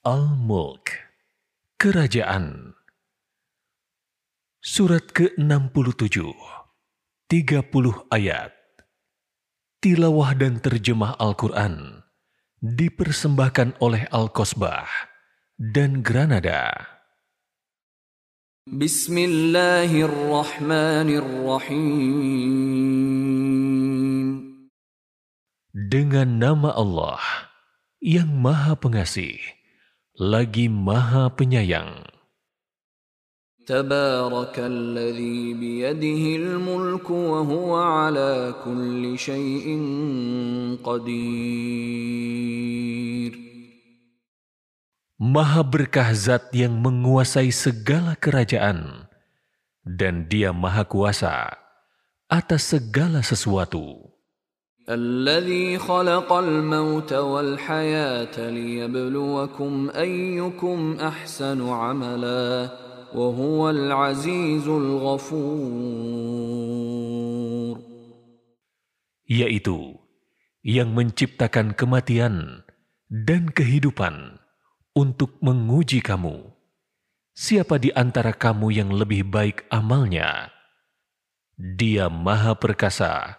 Al-Mulk Kerajaan Surat ke-67 30 ayat Tilawah dan terjemah Al-Quran dipersembahkan oleh Al-Kosbah dan Granada. Bismillahirrahmanirrahim. Dengan nama Allah yang Maha Pengasih, lagi Maha Penyayang. Mulku ala kulli qadir. Maha berkah zat yang menguasai segala kerajaan dan dia maha kuasa atas segala sesuatu. الذي خلق الموت والحياة ليبلوكم أيكم أحسن عملا وهو العزيز الغفور yaitu yang menciptakan kematian dan kehidupan untuk menguji kamu. Siapa di antara kamu yang lebih baik amalnya? Dia Maha Perkasa,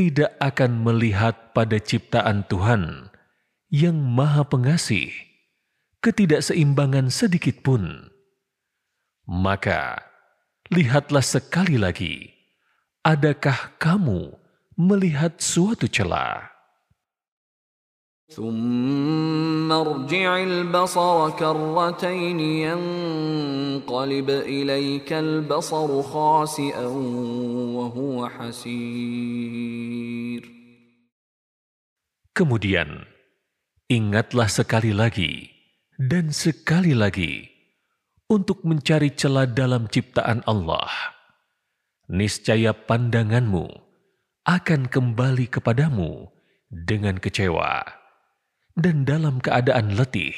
tidak akan melihat pada ciptaan Tuhan yang Maha Pengasih ketidakseimbangan sedikit pun. Maka lihatlah sekali lagi, adakah kamu melihat suatu celah? ثم ارجع البصر كرتين ينقلب إليك البصر خاسئا وهو حسير Kemudian, ingatlah sekali lagi dan sekali lagi untuk mencari celah dalam ciptaan Allah. Niscaya pandanganmu akan kembali kepadamu dengan kecewa dan dalam keadaan letih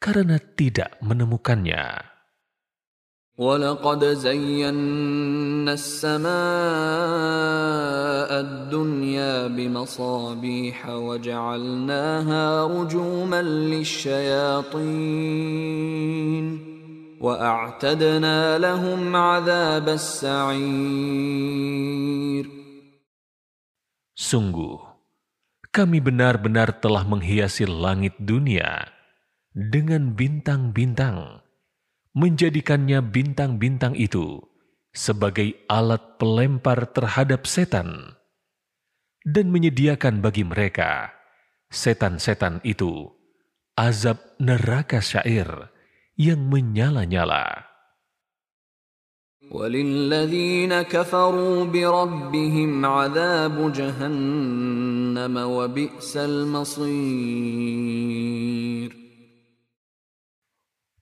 karena tidak menemukannya. ولقد زينا السماء الدنيا بمصابيح وجعلناها رجوما للشياطين واعتدنا لهم عذاب السعير Sungguh, kami benar-benar telah menghiasi langit dunia dengan bintang-bintang, menjadikannya bintang-bintang itu sebagai alat pelempar terhadap setan, dan menyediakan bagi mereka, setan-setan itu, azab neraka syair yang menyala-nyala. وللذين كفروا بربهم عذاب جهنم وبئس المصير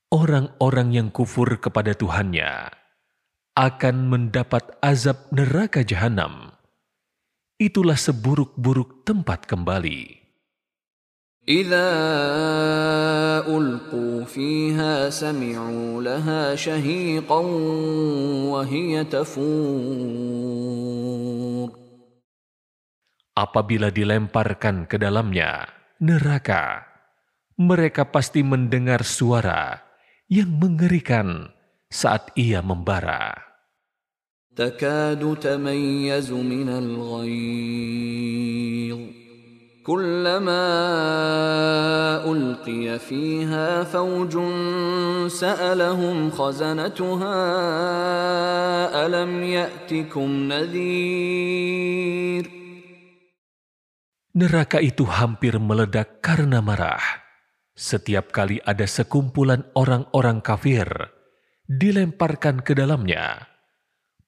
Orang-orang yang kufur kepada Tuhannya akan mendapat azab neraka jahanam. Itulah seburuk-buruk tempat kembali. إذا ألقوا فيها سمعوا لها شهيقا وهي تفور Apabila dilemparkan ke dalamnya neraka, mereka pasti mendengar suara yang mengerikan saat ia membara. تكاد تميز من الغيظ كلما ألقي فيها فوج سألهم خزنتها ألم يأتكم نذير Neraka itu hampir meledak karena marah. Setiap kali ada sekumpulan orang-orang kafir dilemparkan ke dalamnya,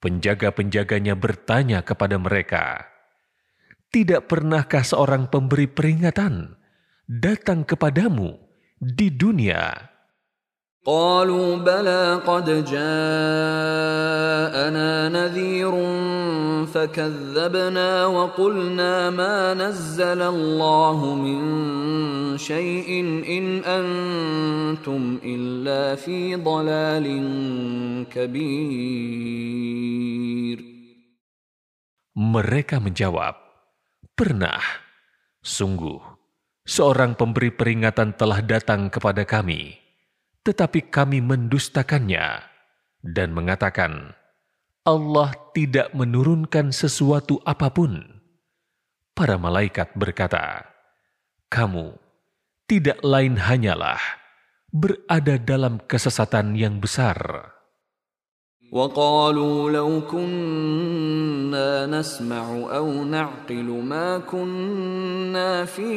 penjaga-penjaganya bertanya kepada mereka, "Tidak pernahkah seorang pemberi peringatan datang kepadamu di dunia. قالوا بلى قد جاءنا نذير فكذبنا وقلنا ما نزل الله من شيء إن أنتم إلا في ضلال كبير Mereka menjawab, Pernah, sungguh, seorang pemberi peringatan telah datang kepada kami tetapi kami mendustakannya dan mengatakan, Allah tidak menurunkan sesuatu apa pun. Para malaikat berkata, Kamu tidak lain hanyalah berada dalam kesesatan yang besar. وقالوا لو كنا نسمع أو نعقل ما كنا في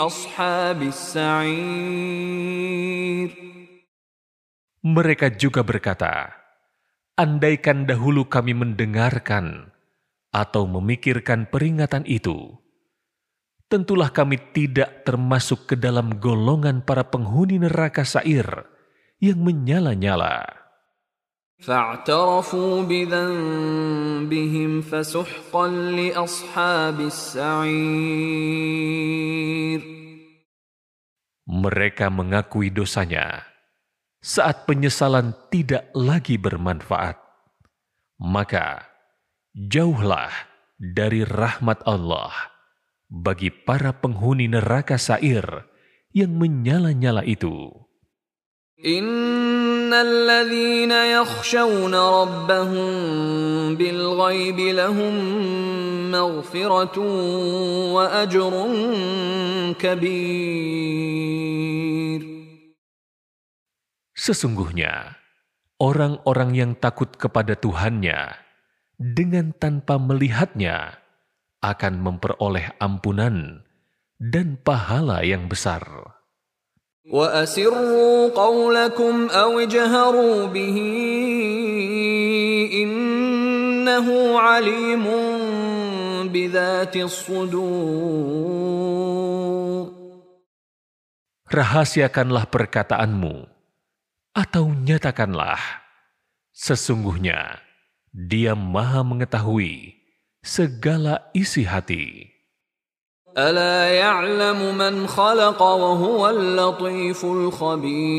أصحاب السعير Mereka juga berkata, Andaikan dahulu kami mendengarkan atau memikirkan peringatan itu, tentulah kami tidak termasuk ke dalam golongan para penghuni neraka sair yang menyala-nyala. فاعترفوا بذنبهم فسحقا لأصحاب السعير Mereka mengakui dosanya saat penyesalan tidak lagi bermanfaat. Maka jauhlah dari rahmat Allah bagi para penghuni neraka sair yang menyala-nyala itu. إن الذين يخشون ربهم بالغيب لهم مغفرة وأجر كبير Sesungguhnya, orang-orang yang takut kepada Tuhannya dengan tanpa melihatnya akan memperoleh ampunan dan pahala yang besar. وأسروا قولكم أو اجهروا به إنه عليم بذات الصدور Rahasiakanlah perkataanmu, atau nyatakanlah, sesungguhnya dia maha mengetahui segala isi hati. ألا يعلم من خلق وهو اللطيف الخبير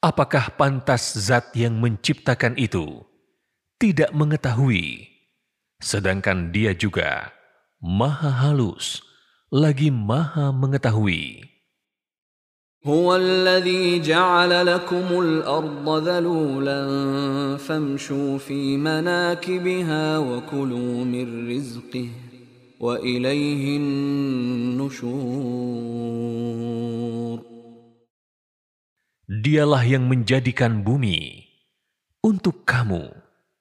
Apakah pantas zat yang menciptakan itu tidak mengetahui, sedangkan dia juga maha halus, lagi maha mengetahui. هو الذي جعل لكم الأرض ذلولا فامشوا في مناكبها وكلوا من رزقه وإليه النشور Dialah yang menjadikan bumi untuk kamu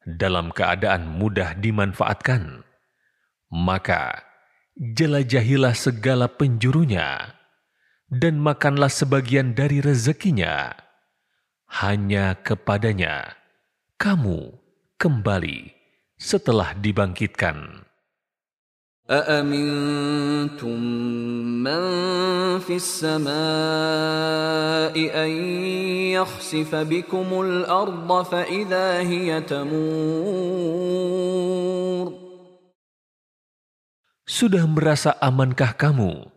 dalam keadaan mudah dimanfaatkan. Maka jelajahilah segala penjurunya dan makanlah sebagian dari rezekinya. Hanya kepadanya kamu kembali setelah dibangkitkan. أأمنتم من في السماء أن يخسف بكم الأرض فإذا هي تمور Sudah merasa amankah kamu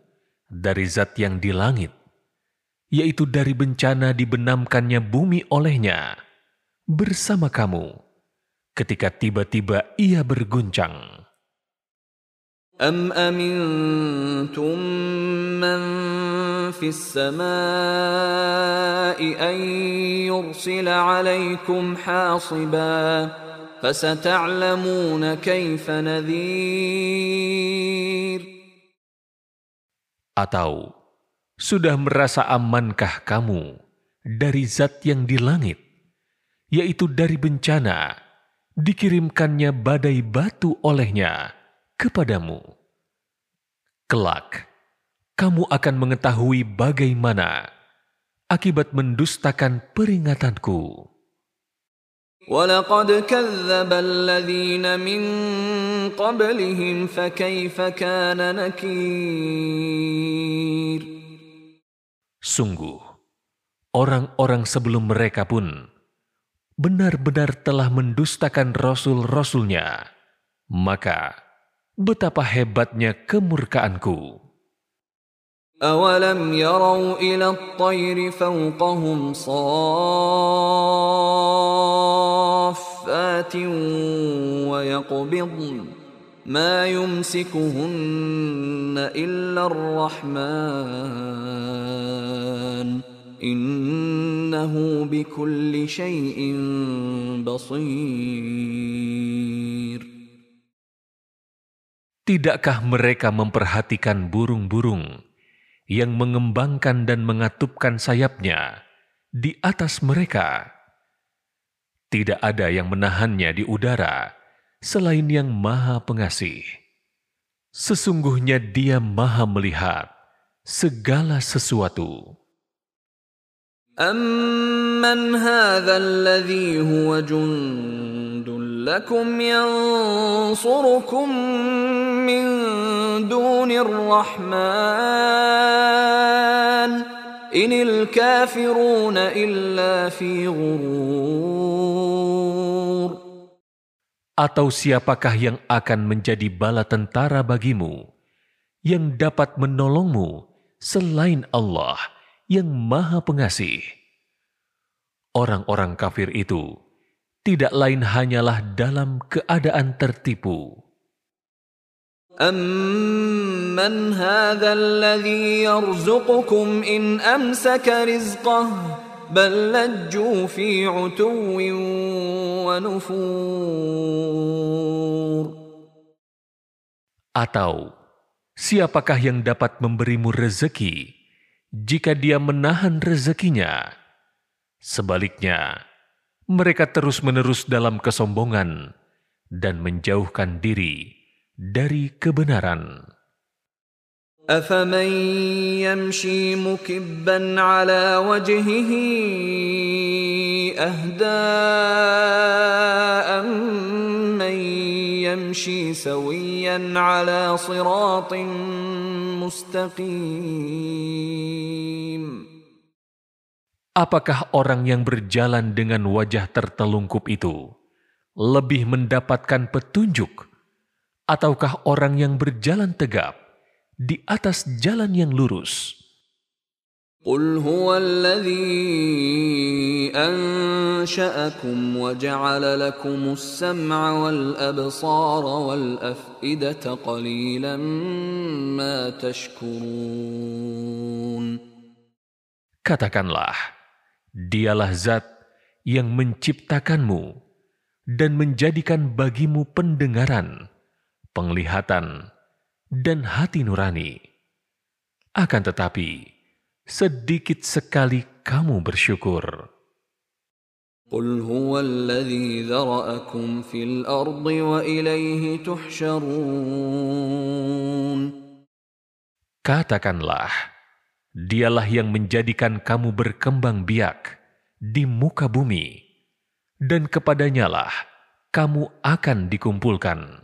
dari zat yang di langit, yaitu dari bencana dibenamkannya bumi olehnya bersama kamu ketika tiba-tiba ia berguncang? أم أمنتم من في السماء أن يرسل عليكم حاصبا فستعلمون كيف نذير atau sudah merasa amankah kamu dari zat yang di langit, yaitu dari bencana, dikirimkannya badai batu olehnya kepadamu? Kelak, kamu akan mengetahui bagaimana akibat mendustakan peringatanku. ولقد كذب الذين من قبلهم فكيف كان نكير Sungguh, orang-orang sebelum mereka pun benar-benar telah mendustakan rasul-rasulnya. Maka, betapa hebatnya kemurkaanku. أولم يروا إلى الطير فوقهم صافات ويقبضن ما يمسكهن إلا الرحمن إنه بكل شيء بصير Tidakkah mereka memperhatikan burung-burung yang mengembangkan dan mengatupkan sayapnya di atas mereka? Tidak ada yang menahannya di udara selain yang Maha Pengasih. Sesungguhnya Dia Maha Melihat segala sesuatu. أمن هذا الذي هو جند لكم ينصركم من دون الرحمن إن الكافرون إلا في غرور Atau siapakah yang akan menjadi bala tentara bagimu yang dapat menolongmu selain Allah yang Maha Pengasih? Orang-orang kafir itu tidak lain hanyalah dalam keadaan tertipu. أمن هذا الذي يرزقكم إن أمسك رزقه بل لجوا في عتو ونفور Atau, siapakah yang dapat memberimu rezeki jika dia menahan rezekinya? Sebaliknya, mereka terus-menerus dalam kesombongan dan menjauhkan diri dari kebenaran. أفمن يمشي مكبا على وجهه أهدى أمن يمشي سويا على صراط مستقيم Apakah orang yang berjalan dengan wajah tertelungkup itu lebih mendapatkan petunjuk, ataukah orang yang berjalan tegap di atas jalan yang lurus? قل هو الذي أنشأكم وجعل لكم السمع والأبصار والأفئدة قليلا ما تشكرون Katakanlah, dialah zat yang menciptakanmu dan menjadikan bagimu pendengaran, penglihatan, dan hati nurani. Akan tetapi, sedikit sekali kamu bersyukur. قل هو الذي ذرأكم في الأرض وإليه تحشرون Katakanlah, dialah yang menjadikan kamu berkembang biak di muka bumi, dan kepadanyalah kamu akan dikumpulkan.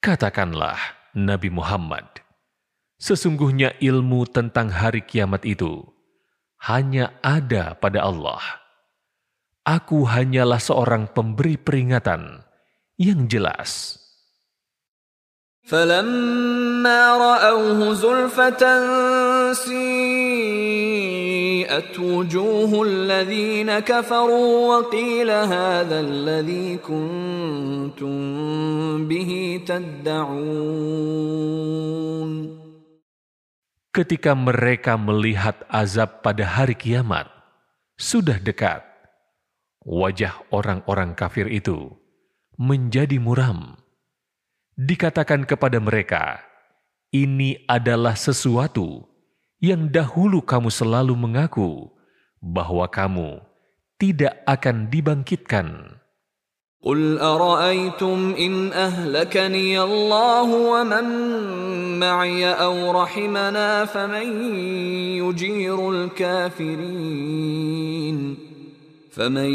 Katakanlah, Nabi Muhammad, sesungguhnya ilmu tentang hari kiamat itu hanya ada pada Allah. Aku hanyalah seorang pemberi peringatan yang jelas. فلما رأوه زلفة سيئت وجوه الذين كفروا وقيل هذا الذي كنتم به تدعون ketika mereka melihat azab pada hari kiamat sudah dekat, wajah orang-orang kafir itu menjadi muram. Dikatakan kepada mereka, "Ini adalah sesuatu yang dahulu kamu selalu mengaku bahwa kamu tidak akan dibangkitkan." قل أرأيتم إن أهلكني الله ومن معي أو رحمنا فمن يجير الكافرين فمن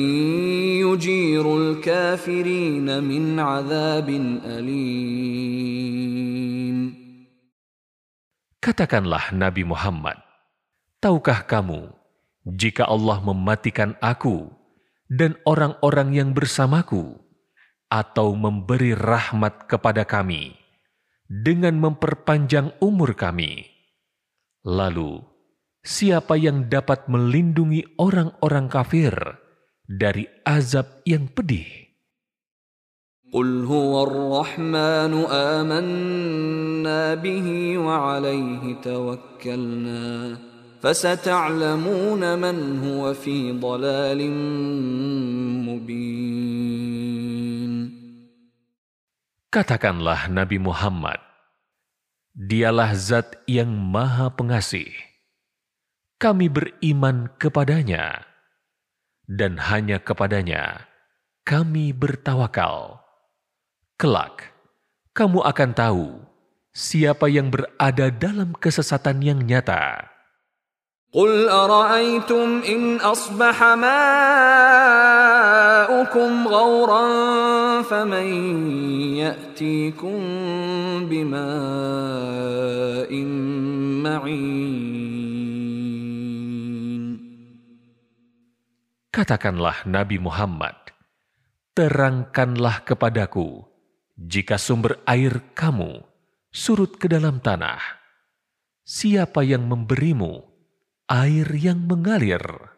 يجير الكافرين من عذاب أليم Katakanlah Nabi Muhammad, tahukah kamu jika Allah mematikan aku dan orang-orang yang bersamaku, atau memberi rahmat kepada kami dengan memperpanjang umur kami. Lalu, siapa yang dapat melindungi orang-orang kafir dari azab yang pedih? قل هو الرحمن آمنا به وعليه توكلنا فستعلمون من هو في ضلال مبين Katakanlah Nabi Muhammad, Dialah zat yang maha pengasih. Kami beriman kepadanya, dan hanya kepadanya kami bertawakal. Kelak, kamu akan tahu siapa yang berada dalam kesesatan yang nyata. قل أرأيتم إن أصبح ماؤكم غورا فمن يأتيكم بماء معين Katakanlah Nabi Muhammad, terangkanlah kepadaku jika sumber air kamu surut ke dalam tanah. Siapa yang memberimu air yang mengalir.